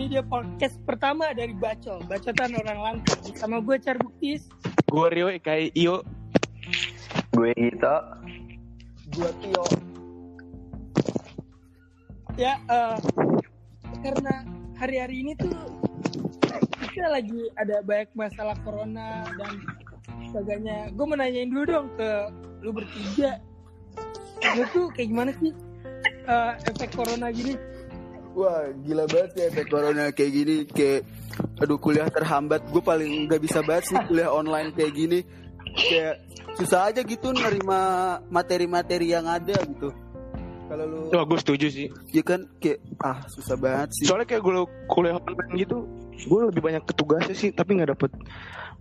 Ini dia podcast pertama dari Bacol, Bacotan Orang Lampung. Sama gue Carbuktis. Gue Rio kayak Iyo. Gue Gito. Gue Tio. Ya, eh, karena hari-hari ini tuh kita lagi ada banyak masalah corona dan sebagainya. Gue mau nanyain dulu dong ke lu bertiga. Lu tuh kayak gimana sih eh, efek corona gini? Wah gila banget ya efek corona kayak gini Kayak aduh kuliah terhambat Gue paling gak bisa banget sih kuliah online kayak gini Kayak susah aja gitu nerima materi-materi yang ada gitu Kalau lu Wah gue setuju sih. ya kan kayak ah susah banget sih Soalnya kayak gue kuliah online gitu, gue lebih banyak ketugasnya sih, tapi nggak dapet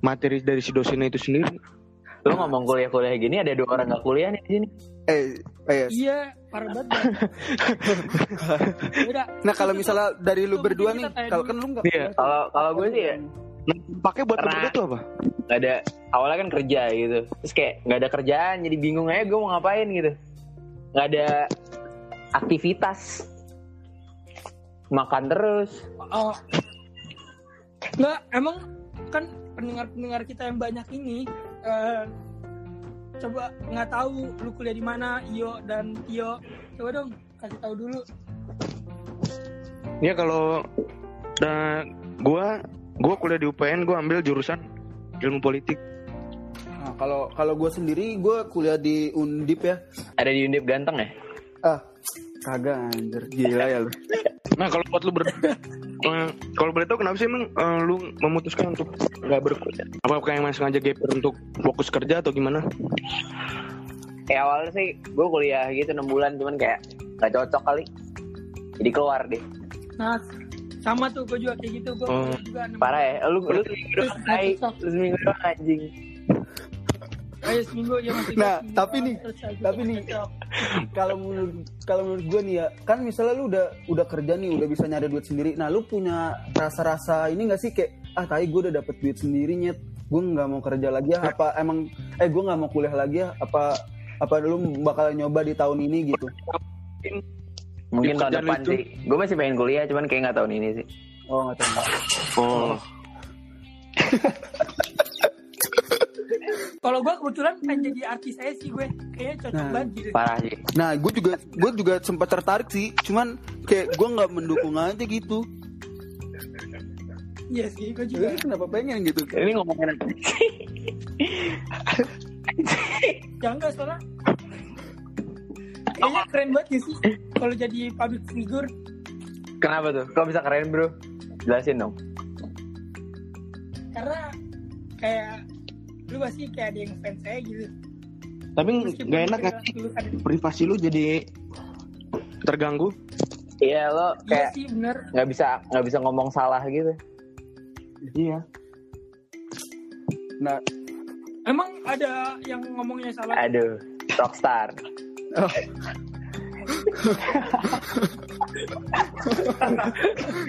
materi dari si dosennya itu sendiri. Lu ngomong kuliah-kuliah gini ada dua orang gak kuliah nih di sini. Eh, eh Iya, parah banget. Nah kalau misalnya dari lu berdua nih Kalau kan lu gak Iya. Kalau kalau gue sih ya pakai buat berdua tuh apa? nggak ada awalnya kan kerja gitu. Terus kayak nggak ada kerjaan jadi bingung aja gue mau ngapain gitu. Nggak ada aktivitas. Makan terus. Oh. Nggak, emang kan pendengar-pendengar kita yang banyak ini eh, coba nggak tahu lu kuliah di mana, Iyo dan Tio. Coba dong kasih tahu dulu. Ya kalau nah, gue gue kuliah di UPN, gue ambil jurusan ilmu politik. Nah, kalau kalau gue sendiri gue kuliah di Undip ya. Ada di Undip ganteng ya? Ah, kagak anjir. Gila ya lu. Nah kalau buat lu ber, eh, kalau boleh tahu kenapa sih emang eh, lu memutuskan untuk nggak berkuliah? Apa kayak emang sengaja gap year untuk fokus kerja atau gimana? Kayak awalnya sih gue kuliah gitu 6 bulan cuman kayak nggak cocok kali. Jadi keluar deh. Nah, sama tuh gue juga kayak gitu. Gue Oh, juga enam- Parah ya. Lu lu seminggu doang. Lu seminggu doang anjing. Ayo seminggu ya masih Nah, seminggu tapi nih, tapi nih. kalau menurut kalau menurut gue nih ya kan misalnya lu udah udah kerja nih udah bisa nyari duit sendiri nah lu punya rasa-rasa ini gak sih? Kayak ah tadi gue udah dapet duit sendiri nyet. Gue nggak mau kerja lagi ya apa emang eh gue nggak mau kuliah lagi ya apa apa lu bakal nyoba di tahun ini? Gitu. Mungkin tahun depan itu- sih. Gue masih pengen kuliah cuman kayak nggak tahun ini sih. oh nggak tahu. Oh, Kalau gue kebetulan pengen jadi artis saya sih gue. Kayaknya cocok Nah. banget gitu. Parah sih. nah gue juga gue juga sempat tertarik sih cuman kayak gue nggak mendukung aja gitu Iya sih, gue juga. jadi kenapa pengen gitu Ini ngomongin apa sih? Ya enggak soalnya Kayaknya keren banget gak sih Kalau jadi public figure Kenapa tuh? Kok bisa keren bro? Jelasin dong. Karena Kayak Lu pasti kayak ada yang fans saya gitu tapi nggak enak kita nggak sih dulu ada privasi lu jadi terganggu? Iya lo Iya kayak bener nggak bisa nggak bisa ngomong salah gitu. Iya. nah Emang ada yang ngomongnya salah Aduh, rockstar.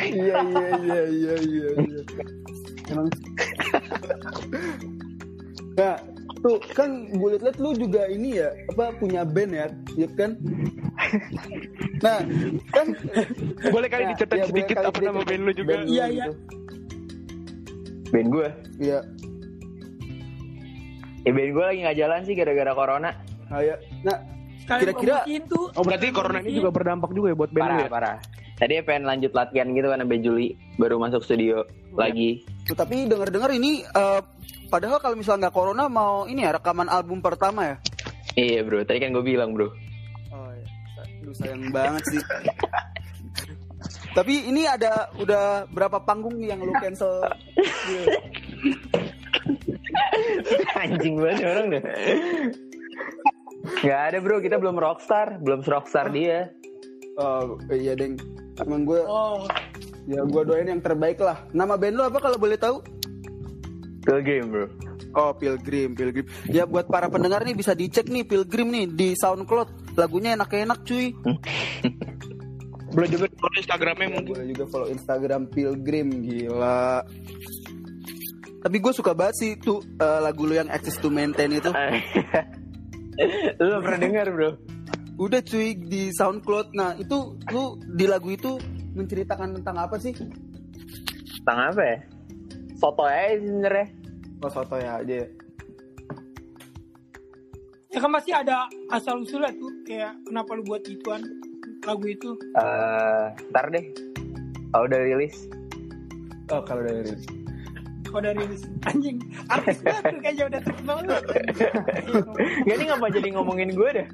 iya iya iya iya iya iya emang nah tuh kan gue liat lu juga ini ya apa punya band ya ya kan nah kan Boleh kali Ya, dicatat ya, sedikit kali apa nama band lu juga? band lu Iya, gitu. iya. Band gue. iya Ya band gue lagi nggak jalan sih gara-gara corona. nah, ya. nah Kira-kira- Oh berarti corona ini juga berdampak juga ya buat band lu Parah ya? parah. Tadi pengen lanjut latihan gitu kan sampai Juli baru masuk studio lagi. tuh, tapi dengar-dengar ini eh, padahal kalau misalnya nggak corona mau ini ya rekaman album pertama ya Iya bro, tadi kan gue bilang bro. oh iya Aduh, sayang banget sih tapi ini ada udah berapa panggung nih yang lu cancel. Anjing banget orang deh. Gak ada bro, kita belum rockstar, belum rockstar dia. Oh iya deng. Emang gue Oh ya gue doain yang terbaik lah. Nama band lu apa kalau boleh tahu? Pilgrim bro. Oh Pilgrim, Pilgrim. Ya buat para pendengar nih bisa dicek nih Pilgrim nih di SoundCloud. Lagunya enak-enak cuy. Boleh juga follow Instagramnya mungkin. Boleh juga follow Instagram Pilgrim gila. Tapi gue suka banget sih tuh eh, lagu lu yang Access to Maintain itu. Lu pernah dengar bro? Udah cuy di SoundCloud. Nah itu lu di lagu itu menceritakan tentang apa sih? tentang apa ya soto aja sih sebenarnya Oh, soto ya aja. Ya kan masih ada asal usulnya tuh kayak kenapa lu buat ituan lagu itu. Eh, ntar deh kalau udah rilis Oh, kalau dari Kalau dari anjing artis banget tuh kayaknya udah terkenal lu. Gak ini ngapa jadi ngomongin gue deh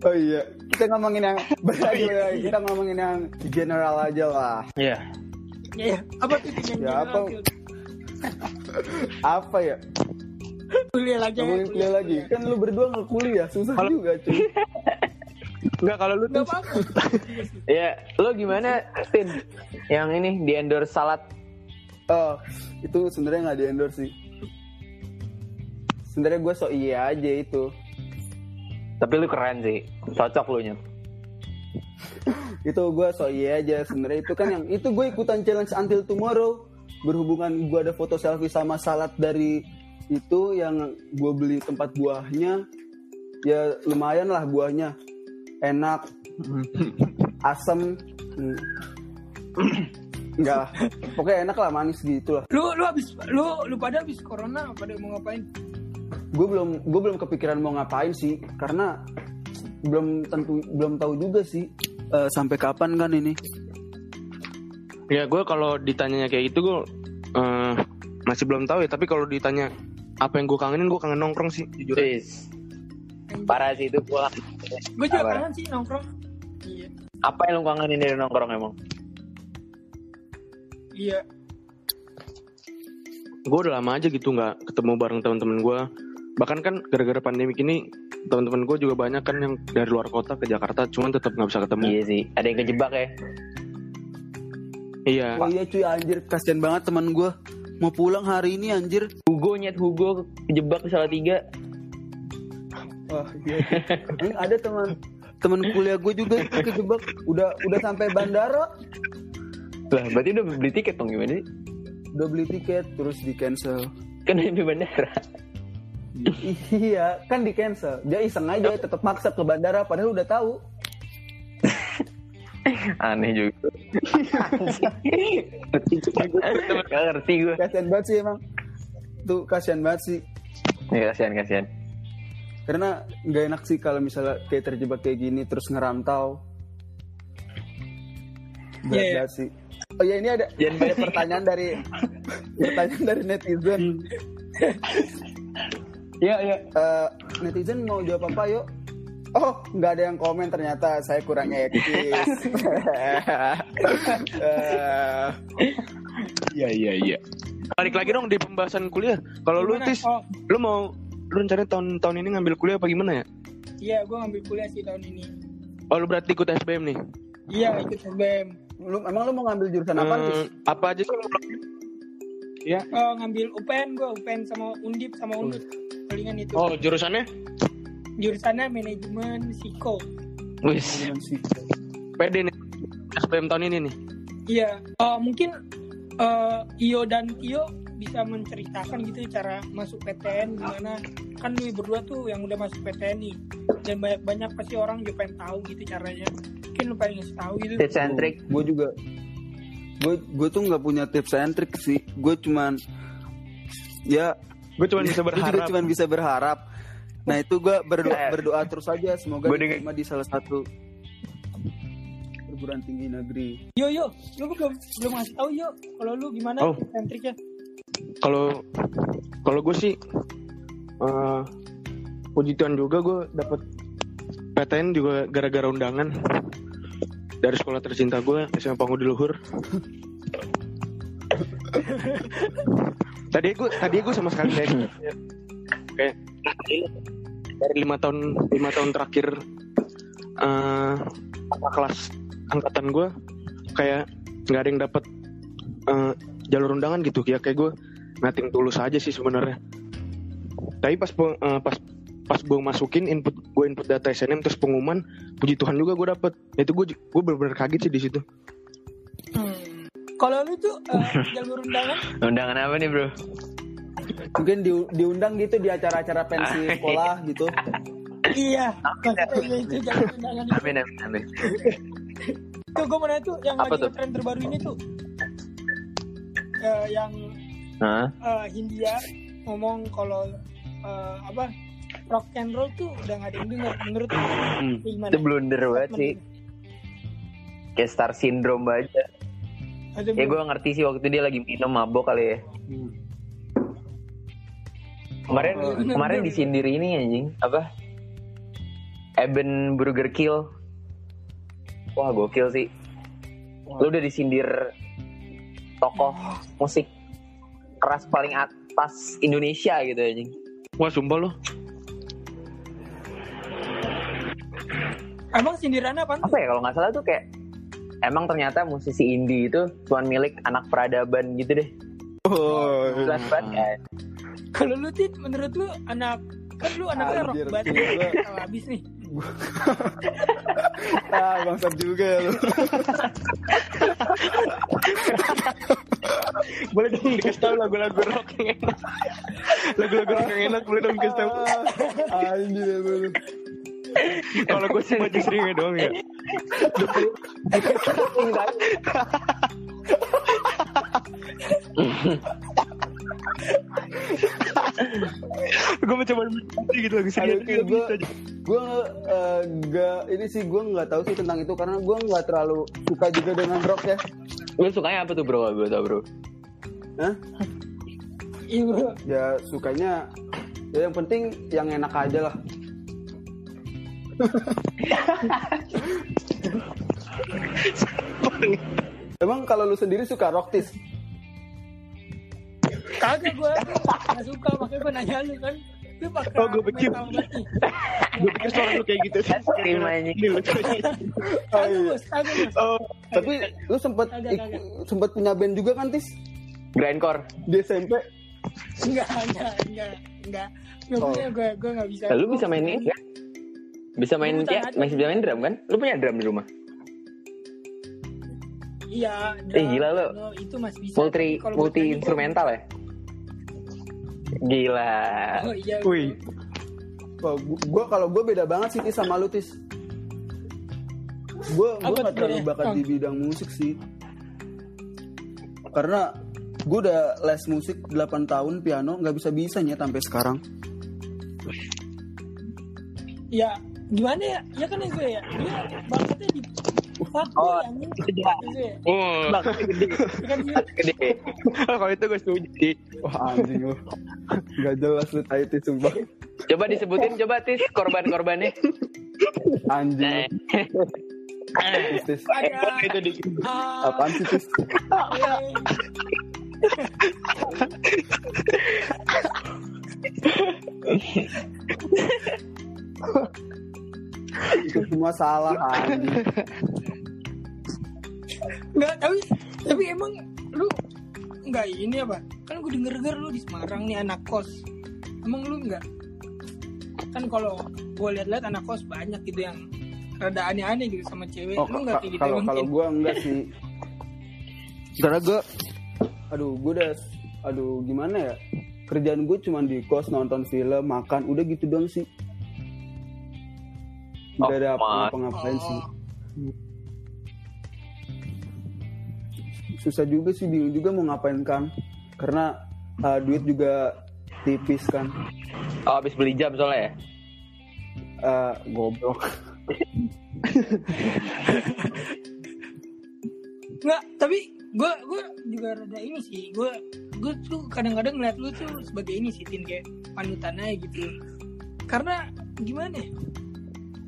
Oh iya, kita ngomongin yang balik lagi. kita ngomongin yang general aja lah. Iya Ya, ya. apa tuh yang Ya, apa? Apa ya? Kuliah lagi. Ngomongin kuliah lagi. Kan lu berdua nggak kuliah, susah juga cuy. Enggak kalau lu tuh. Ya, lo gimana, Tin? Yang ini di endorse salad. Oh, itu sebenarnya nggak di endorse sih. Sebenarnya gue so iya aja itu. Tapi lu keren sih, cocok lu nyet. Itu gue so iya aja. Sebenarnya itu kan yang itu gue ikutan challenge until tomorrow. Berhubungan gue ada foto selfie sama salad dari itu yang gue beli tempat buahnya. Ya lumayan lah buahnya. Enak. Asem. Hmm. Enggak lah. Pokoknya enak lah manis gitu lah. Lu lu habis lu lu pada habis corona pada mau ngapain? gue belum gue belum kepikiran mau ngapain sih karena belum tentu belum tahu juga sih eh, sampai kapan kan ini ya gue kalau ditanyanya kayak gitu gue eh, masih belum tahu ya tapi kalau ditanya apa yang gue kangenin gue kangen nongkrong sih jujur. Wis. Parah sih itu gua. Gue juga kangen sih nongkrong. Iya. Apa yang lu kangenin dari nongkrong emang? Iya. gue udah lama aja gitu nggak ketemu bareng teman-teman gue bahkan kan gara-gara pandemi ini teman-teman gue juga banyak kan yang dari luar kota ke Jakarta cuman tetap nggak bisa ketemu Iya sih, ada yang kejebak ya. Iya. Oh iya cuy anjir. Kasian banget teman gue mau pulang hari ini anjir. Hugo nyet Hugo kejebak di salah tiga. wah iya. Ini ada teman. Teman kuliah gue juga kejebak. Udah udah sampai bandara. Lah, berarti udah beli tiket dong gimana sih? udah beli tiket terus di cancel. Kan di bandara. iya kan di cancel. Dia iseng aja tetap maksa ke bandara padahal udah tahu. Aneh juga. Gak ngerti gue. kasian banget sih emang tuh kasian banget sih Ya, kasihan kasihan. karena nggak enak sih kalau misalnya kayak terjebak kayak gini terus ngerantau berat Iya, iya. banget sih oh ya ini ada ada pertanyaan dari pertanyaan dari netizen Iya iya. Eh, netizen mau jawab apa yuk Oh, nggak ada yang komen ternyata saya kurang etis. Eh, iya iya iya balik lagi dong di pembahasan kuliah kalau lu tis Oh, lu mau lu rencana tahun tahun ini ngambil kuliah apa gimana ya iya gue ngambil kuliah sih tahun ini. oh lu berarti ikut SBM nih Iya ikut SBM. lu emang lu mau ngambil jurusan apa Eh, tis? apa aja sih yang lu- ya Oh, ngambil UPN gue, UPN sama Undip sama Unut. Palingan itu. oh jurusannya Jurusannya manajemen psiko. Wis. Pede nih SBM tahun ini nih Iya. Oh, mungkin eh, Iyo dan Tio bisa menceritakan gitu cara masuk PTN gimana kan lu berdua tuh yang udah masuk PTN nih dan banyak-banyak pasti orang juga pengen tahu gitu caranya mungkin lu pengen ngasih tahu gitu Tips and trick. Gue juga gue gue tuh nggak punya tips and trick sih. Gue cuman ya gue cuma bisa gue juga berharap cuman bisa berharap. Nah itu gue berdoa, berdoa terus aja semoga diterima di salah satu perguruan tinggi negeri. yo yo lu belum belum ngasih tahu yo. Kalau lu gimana Oh. triknya kalau kalau gue sih eh puji Tuhan juga gue dapet PTN juga gara-gara undangan dari sekolah tercinta gue SMA Pangudi Luhur. Tadi gue tadi gue sama sekali kayak kayak dari lima tahun lima tahun terakhir eh kakak kelas angkatan gue kayak nggak ada yang dapet eh, jalur undangan gitu ya. Kayak gue nating tulus aja sih sebenarnya. Tapi pas eh, pas pas gue masukin input gue input data SNM terus pengumuman puji Tuhan juga gue dapet. Itu gue gue benar-benar kaget sih di situ. Hmm. kalau lu tuh eh, jalur undangan? Undangan apa nih bro? Mungkin di- diundang gitu di acara-acara pensi sekolah gitu. iya maksudnya itu jalur undangan itu Amin amin amin. tuh gue mau nanya tuh yang Apa lagi tuh? tren terbaru ini tuh eh, yang Hah? eh, Hindia ngomong kalau eh, apa rock and roll tuh udah gak ada yang denger menurut lu Hmm. gimana? Itu blunder banget sih. Kayak star syndrome aja. Ada Ya gue ngerti sih waktu itu dia lagi minum mabok kali ya. Kemarin Oh, bener, kemarin bener. disindir ini anjing apa? Eben Burger Kill. Wah gokil sih. Lu udah disindir tokoh musik keras paling atas Indonesia gitu anjing. Wah sumpah lo. Emang sindirannya apa? Apa ya kalau nggak salah tuh kayak emang ternyata musisi indie itu cuma milik anak peradaban gitu deh. Oh, Jelas banget kan. Kalau lu Tit, menurut lu anak kan lu anaknya rock. Kalau habis nih. ah, bangsat juga ya lu. Boleh dong dikasih tahu lagu-lagu rock yang enak. Lagu-lagu rock yang enak boleh dong dikasih tahu. Ah, Anjir ya lu. Kalau gue sih maju seringnya doang ya. Gue mencoba menikmati gitu bisa aja. gua eh, nggak ini sih gue nggak tahu sih tentang itu karena gue nggak terlalu suka juga dengan rock ya. Lu sukanya apa tuh bro? Gue tau bro. Hah? Iya bro. Ya sukanya ya yang penting yang enak aja lah. Emang kalau lu sendiri suka rock tis? Kagak gue gak suka makanya gue nanya lu kan. Lu pakai Oh, gua pikir. Gue pikir suara lu kayak gitu sih. Aja. Oh, Tapi lu sempet sempet punya band juga kan tis Grindcore. di SMP? Enggak, enggak, enggak, enggak. Gak Oh. punya gue, gue gak bisa. Lu bisa main ini kan? Bisa main ya, masih bisa main drum kan? Lu punya drum di rumah? Iya. Eh, gila lu. no, itu masih bisa. Multi multi instrumental ya? Gila. Oh iya. Wih. Wah, gua, gua- kalau gue beda banget sih tis sama lu tis. Gue gue nggak tuh terlalu bakat di bidang musik sih. Karena gue udah les musik 8 tahun piano nggak bisa bisanya sampai sekarang. Ya, gimana ya? Ya kan gue ya. Dia bakatnya di Oh. Gitu ya. Oh, Bakatnya gede. Ya Gede. kalau itu gue setuju sih. Wah anjing lu. Gak jelas lu tai tis sumpah. Coba disebutin coba tis korban-korbannya. Anjing lu. Tis, Itu di ah, Apaan sih tis? ya, Itu semua salah anjing. Enggak, tapi tapi emang lu enggak ini apa? Kan gue denger-denger lu di Semarang nih anak kos. Emang lu enggak? Kan kalau gue lihat-lihat anak kos banyak gitu yang rada aneh-aneh gitu sama cewek. Oh, lu enggak kayak gitu kalau mungkin? kalau gue enggak sih. Karena gue, aduh gue udah, aduh gimana ya? Kerjaan gue cuma di kos nonton film, makan, udah gitu doang sih. Oh, Gak ada ma- apa-ngapain sih. Susah juga sih, bingung juga mau ngapain kan? Karena uh, duit juga tipis kan. Oh, habis beli jam soalnya ya? Uh, goblok. Enggak, tapi gue gue juga rada ini sih. Gue gue tuh kadang-kadang ngeliat lu tuh sebagai ini sih tin kayak panutan aja gitu. Karena gimana? ya?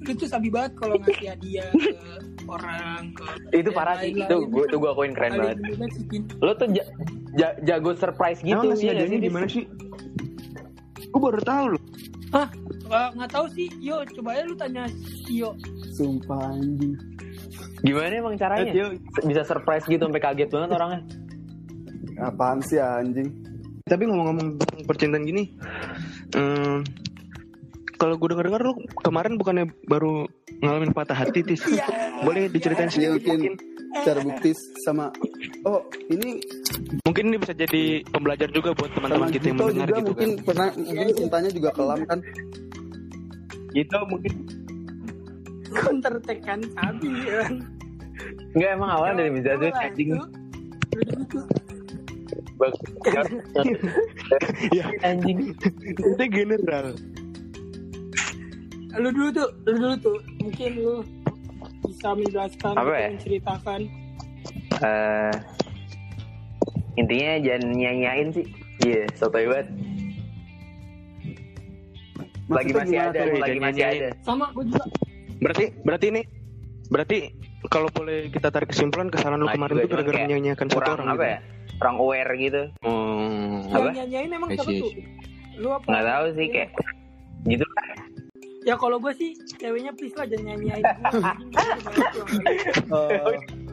Lu tuh sabi banget kalau ngasih hadiah ke orang ke Itu parah sih. Itu gue itu gue akuin keren banget. sih. Lo tuh ja- ja- jago surprise gitu. Emang iya nggak hadiahnya Dis? gimana sih? Gue baru tahu loh. Hah? Nggak- tahu sih. Yo, coba aja lu tanya Yo. Sumpah anjing. Gimana emang caranya? Bisa surprise gitu sampai kaget banget orangnya. Apaan sih anjing? Tapi ngomong-ngomong percintaan gini, em, kalau gue dengar-dengar lu kemarin bukannya baru ngalamin patah hati tis? Iya. Boleh diceritain Dia sedikit mungkin mungkin? cara bukti sama oh ini Mungkin ini bisa jadi pembelajar juga buat teman-teman kita yang mendengar juga gitu mungkin kan. pernah mungkin cintanya juga kelam kan Gitu mungkin. Counter tekan sabi kan. Enggak emang awalnya dari bisa tuh Wah, anjing. bagus Iya, anjing itu general. Lu dulu tuh lu dulu tuh mungkin lu bisa menjelaskan Apa ya? menceritakan Eh, intinya jangan nyanyain sih iya sotoy banget lagi masih ada tuh? lagi masih nyanyain. ada sama gue juga Berarti berarti ini berarti kalau boleh kita tarik kesimpulan kesalahan lu Nah, kemarin itu gara-gara menyanyiakan satu orang apa gitu. ya kurang aware gitu Oh. Apa? yang nyanyain emang siapa tuh lu apa nggak tahu sih kayak gitu ya kalau gue sih ceweknya please lah jangan nyanyain gue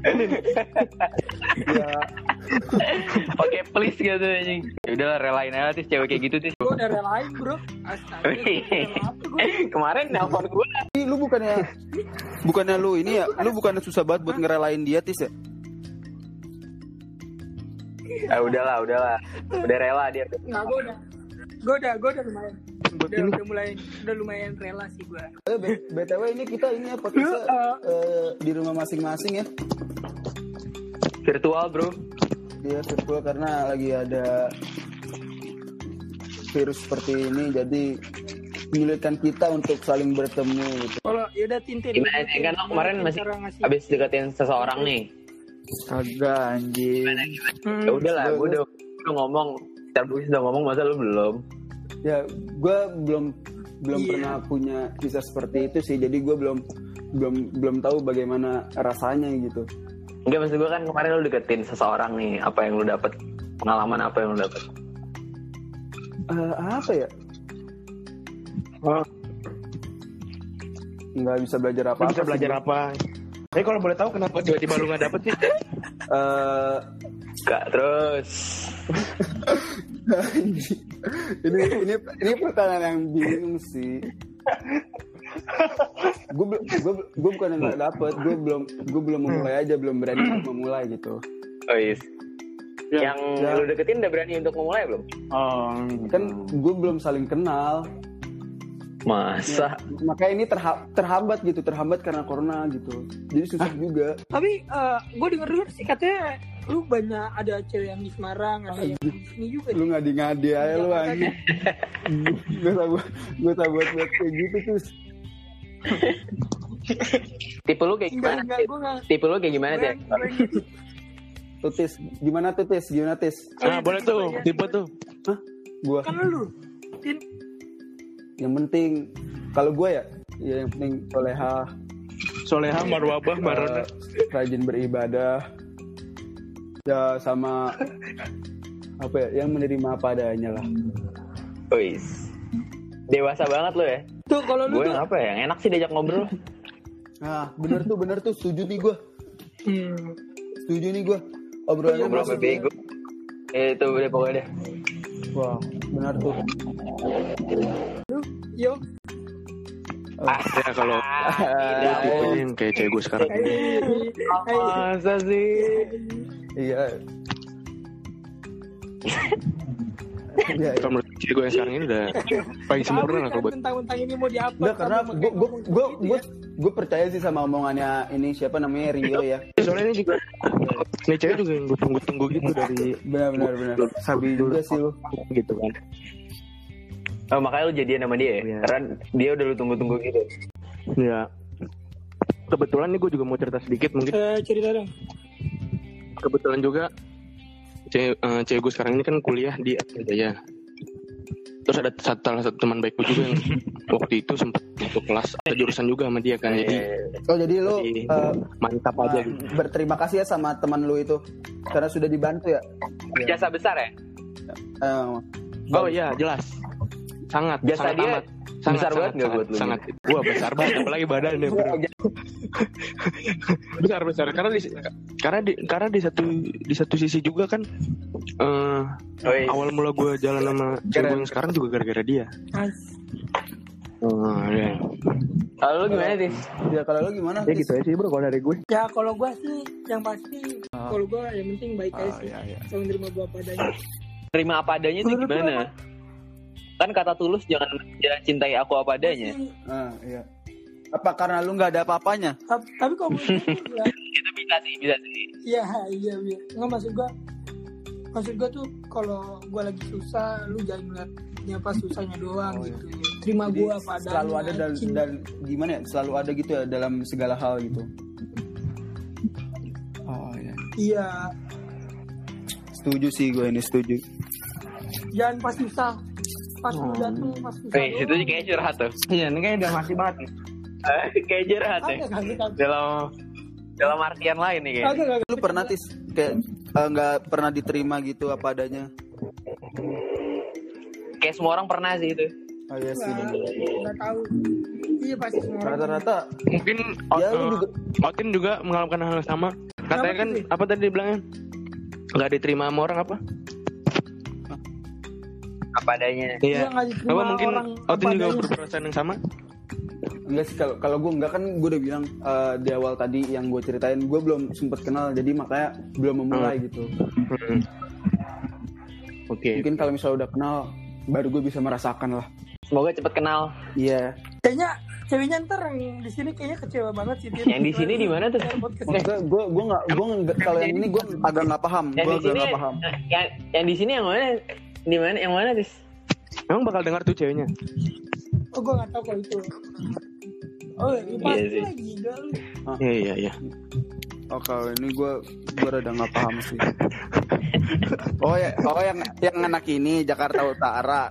Eh, ya. Oke please gitu anjing. Ya udahlah relain aja tis cewek kayak gitu tis gue udah relain bro. Astaga kemarin nelfon gue lu bukannya bukannya lu ini ya? Lu bukannya susah banget buat ngerelain dia tis ya? Ah udahlah udahlah. Udah rela dia. Nggak gue udah gue udah gue udah lumayan. Udah, ini. udah mulai udah lumayan rela sih gue Eh, btw ini kita ini ya podcastnya eh, di rumah masing-masing ya. Virtual bro. Dia virtual karena lagi ada virus seperti ini jadi menyulitkan kita untuk saling bertemu gitu. kalau yaudah tintin. Gimana nih? Kan lo kemarin masih habis deketin seseorang nih. Kagak anjing. Hmm. ya udahlah gue udah, udah ngomong Starbucks udah ngomong masa lu belum Ya, gue belum belum Iya. pernah punya kisah seperti itu sih. Jadi gue belum belum belum tahu bagaimana rasanya gitu. Enggak maksud gue kan kemarin lu deketin seseorang nih apa yang lu dapet pengalaman apa yang lu dapet Eh, apa ya? Oh. Nggak bisa belajar apa Lu bisa belajar apa? Tapi kalau boleh tahu kenapa tiba-tiba lu gak dapet sih? Eh, Gak terus ini ini ini pertanyaan yang bingung sih. gue gue gue bukan yang nggak dapet, gue belum gue belum memulai aja, belum berani untuk memulai gitu. Oh yes Ya, Yang ya. lu deketin udah berani untuk memulai belum? Oh, Kan gue belum saling kenal, Masa? makanya ini terha- terhambat gitu, terhambat karena corona gitu. Jadi susah juga. tapi gue denger denger sih katanya lu banyak ada cewek yang di Semarang ada yang di sini juga Lu ngadi-ngadi aja lu anjing. gue tak buat gue tak buat buat kayak gitu terus. Tipe lu kayak gimana? enggak Tipe lu kayak gimana deh? Tutis, gimana tutis? Gimana tis? Nah, boleh tuh, tipe tuh. Gua kan lu tin yang penting kalau gue ya, ya yang penting soleha, Soleha, marwabah, marona. eh, rajin beribadah, ya sama apa ya, yang menerima apa adanya lah. Wis Dewasa banget lu ya tuh kalau lu Gue tuh apa ya? Yang enak sih diajak ngobrol Nah, bener tuh, bener tuh, setuju nih gue, hmm. setuju nih gue. Obrolannya Ngobrol sama masuk- bego Eh, Itu udah pokoknya deh Wah, benar tuh. Lu yo Ya kalau Tidak tipenya yang kayak cewek gue sekarang. Masa sih? Iya. Iya, iya. Kalau menurut cewek gue yang sekarang ini udah paling sempurna lah kalau buat tentang-tentang ini mau diapa Enggak karena gue gue gue gue gue percaya sih sama omongannya ini siapa namanya Rio ya. soalnya ini juga ini cewek juga yang gue tunggu-tunggu gitu dari Benar benar benar. Sabi juga sih lu. gitu kan Oh, makanya lu jadian sama dia ya? Iya. Karena dia udah lu tunggu-tunggu gitu ya kebetulan nih gue juga mau cerita sedikit mungkin Eh, cerita dong kebetulan juga cewek, eh, cewek gue sekarang ini kan kuliah di Atmajaya terus ada satu, salah satu teman baik gue juga yang waktu itu sempat untuk kelas ada jurusan juga sama dia kan jadi Oh jadi lu Jadi, eh, mantap aja eh, gitu berterima kasih ya sama teman lu itu karena sudah dibantu ya. Jasa besar ya? Eh, oh iya jelas sangat Jasa sangat dia amat sangat besar banget sangat, nggak sangat, buat lu sangat wah besar banget apalagi badannya bro besar besar karena di karena di karena di satu di satu sisi juga kan eh Oh, iya. awal mula gue jalan sama cewek gue yang sekarang juga gara-gara dia oh, ya. Kalau lu gimana, Tis? ya kalau lu gimana? ya gitu aja sih bro kalau dari gue ya kalau gua sih yang pasti Ah. kalau gua yang penting baik aja Ah, sih iya, iya. selalu nerima gua apa adanya Terima apa adanya lu gimana? Kan kata tulus jangan jangan cintai aku apa adanya. Ah, iya. Apa karena lu nggak ada apa-apanya? tapi, tapi kalau menurut gua ya Itu bisa sih, bisa sih. iya iya iya nggak maksud gua maksud gue tuh kalau gue lagi susah lu jangan ngeliatnya pas susahnya doang Oh, iya. gitu terima Jadi gue apa adanya selalu ada dan, dan gimana ya selalu ada gitu ya dalam segala hal gitu oh ya iya setuju sih gue ini setuju jangan pas susah pas Oh. udah tuh pas susah Eh, situ doang. kayak curhat tuh. Iya, ini kayaknya udah mati banget nih. Eh, kayak curhat ya. Dalam dalam artian lain nih kayaknya. Lu pernah tis kayak eh, nggak pernah diterima gitu apa adanya Kayak semua orang pernah sih itu. oh iya sih Nggak, tahu iya pasti semua orang rata-rata Mungkin ya lu juga Otin juga mengalami hal yang sama. Katanya kan apa tadi dibilangnya? Nggak diterima sama orang apa? Apa adanya. Iya, Iya. Apa mungkin Otin juga berperasaan yang sama? enggak sih kalau kalau gue enggak kan gue udah bilang eh, di awal tadi yang gue ceritain gue belum sempet kenal jadi makanya belum memulai gitu Hmm. Oke. mungkin kalau misalnya udah kenal baru gue bisa merasakan lah Semoga cepet kenal. iya kayaknya ceweknya ntar yang di sini kayaknya kecewa banget sih dia. Yang di sini di mana tuh? maksudnya gue gue nggak gue nggak kalau yang ini gue agak nggak paham Yang gue di agak nggak paham yang yang di sini yang mana? Di mana? Yang mana, Tis? Emang bakal dengar tuh ceweknya? oh gue nggak tahu kalau itu oh iya, pasti Iya sih. lagi gila lu. Iya iya iya. oh kalau ini gue gue rada nggak paham sih oh ya oh yang yang anak ini Jakarta Utara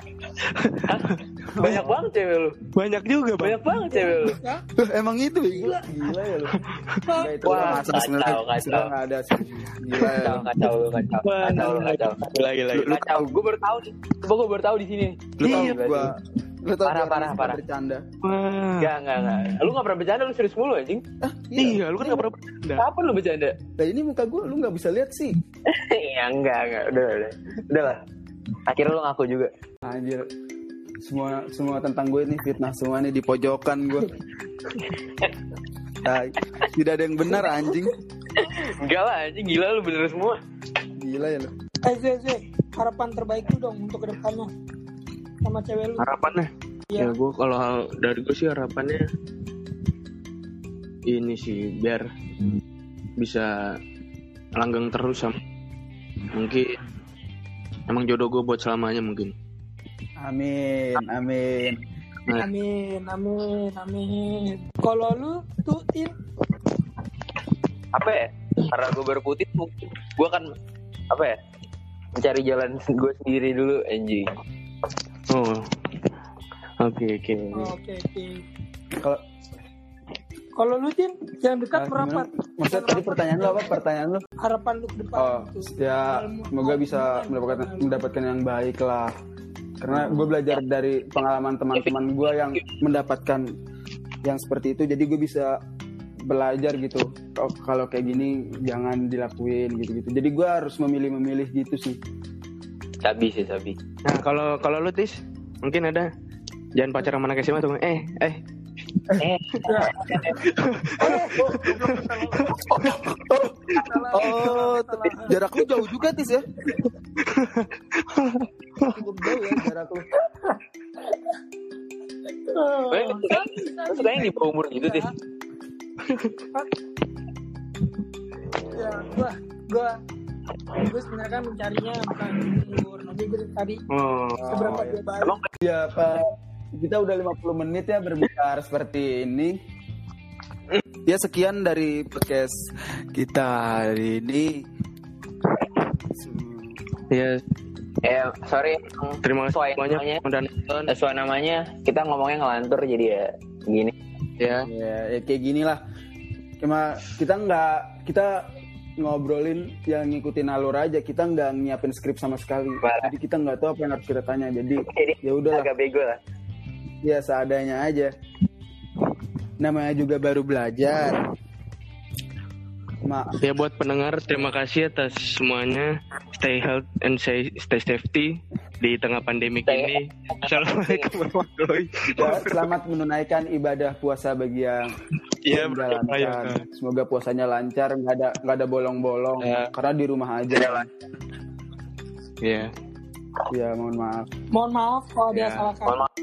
Banyak banget cewek lu. Banyak juga bang. Banyak banget cewek lu. ya emang itu gila gila ya lu itu Wah, sebenarnya kacau, kacau. sudah nggak ada sih gila ya Kacau, kacau kacau. Kacau lu, kacau. Gila gila gila. Kacau. Gue baru tahu nih. Coba gue baru tahu di sini. lu tau Iya, gue lu tau Parah, parah, parah. bercanda Wah. Enggak, enggak, enggak. Lu gak pernah bercanda, lu serius mulu anjing. Iya, lu kan gak pernah bercanda. Kapan lu bercanda? Nah ini muka gue lu nggak bisa lihat sih Iya, enggak, enggak. Udah, udah. Udah lah. Akhirnya lu ngaku juga. Anjir semua semua tentang gue nih fitnah semua nih di pojokan gue nah, tidak ada yang benar anjing Enggak lah, anjing. Gila lu bener semua. gila ya lu eh Zé, Zé, harapan terbaik lu dong untuk ke depannya sama cewek lu Harapannya? Iya. Ya gue kalau dari gue sih harapannya ini sih biar bisa langgeng terus sama mungkin emang jodoh gue buat selamanya mungkin. Amin amin amin amin amin kalau lu tuh Apa ya? Karena gue baru putih, mungkin gue kan apa ya? Mencari jalan gue sendiri dulu, anjing. Oh, oke oke. Oh, oke oke kalau kalau lu Tin yang dekat nah, berapa gimana? maksudnya tadi pertanyaan lu apa pertanyaan lu harapan lu ke depan oh gitu. ya semoga bisa mendapatkan mendapatkan yang baik lah karena gue belajar dari pengalaman teman-teman gue yang mendapatkan yang seperti itu. Jadi gue bisa belajar gitu. Oh, kalau kayak gini jangan dilakuin gitu-gitu. Jadi gue harus memilih-memilih gitu sih. Sabi sih, sabi. Nah kalau kalau lu tis mungkin ada. Jangan pacaran sama anak SMA tuh eh eh Eh, oh jarak lu jauh juga tis ya cukup jauh ya jarak lu Oh, Gue lu suka yang di bawah umur gitu, Tis. ya gua gua gue sebenarnya kan mencarinya bukan umur tapi gue tadi oh seberapa dia baik Emang ya pak kita udah 50 menit ya berbicara seperti ini. Ya sekian dari podcast kita hari ini. Ya. Eh sorry, terima kasih semuanya nonton sesuai namanya kita ngomongnya ngelantur jadi ya gini. ya. Ya, ya kayak gini lah cuma kita nggak kita ngobrolin yang ngikutin alur aja. Kita nggak nyiapin skrip sama sekali. Parah. jadi kita nggak tahu apa yang harus kita tanya. Jadi Jadi ya udah agak bego lah. Ya seadanya aja namanya juga baru belajar Ma ya buat pendengar terima kasih atas semuanya stay health and stay, stay safety di tengah pandemi Stay- ini assalamualaikum warahmatullahi ya, selamat menunaikan ibadah puasa bagi yang Iya, menjalankan. iya. Semoga puasanya lancar, nggak ada nggak ada bolong-bolong. Ya. Karena di rumah aja. ya Ya mohon maaf. mohon maaf kalau ada Ya. salah kata Mohon maaf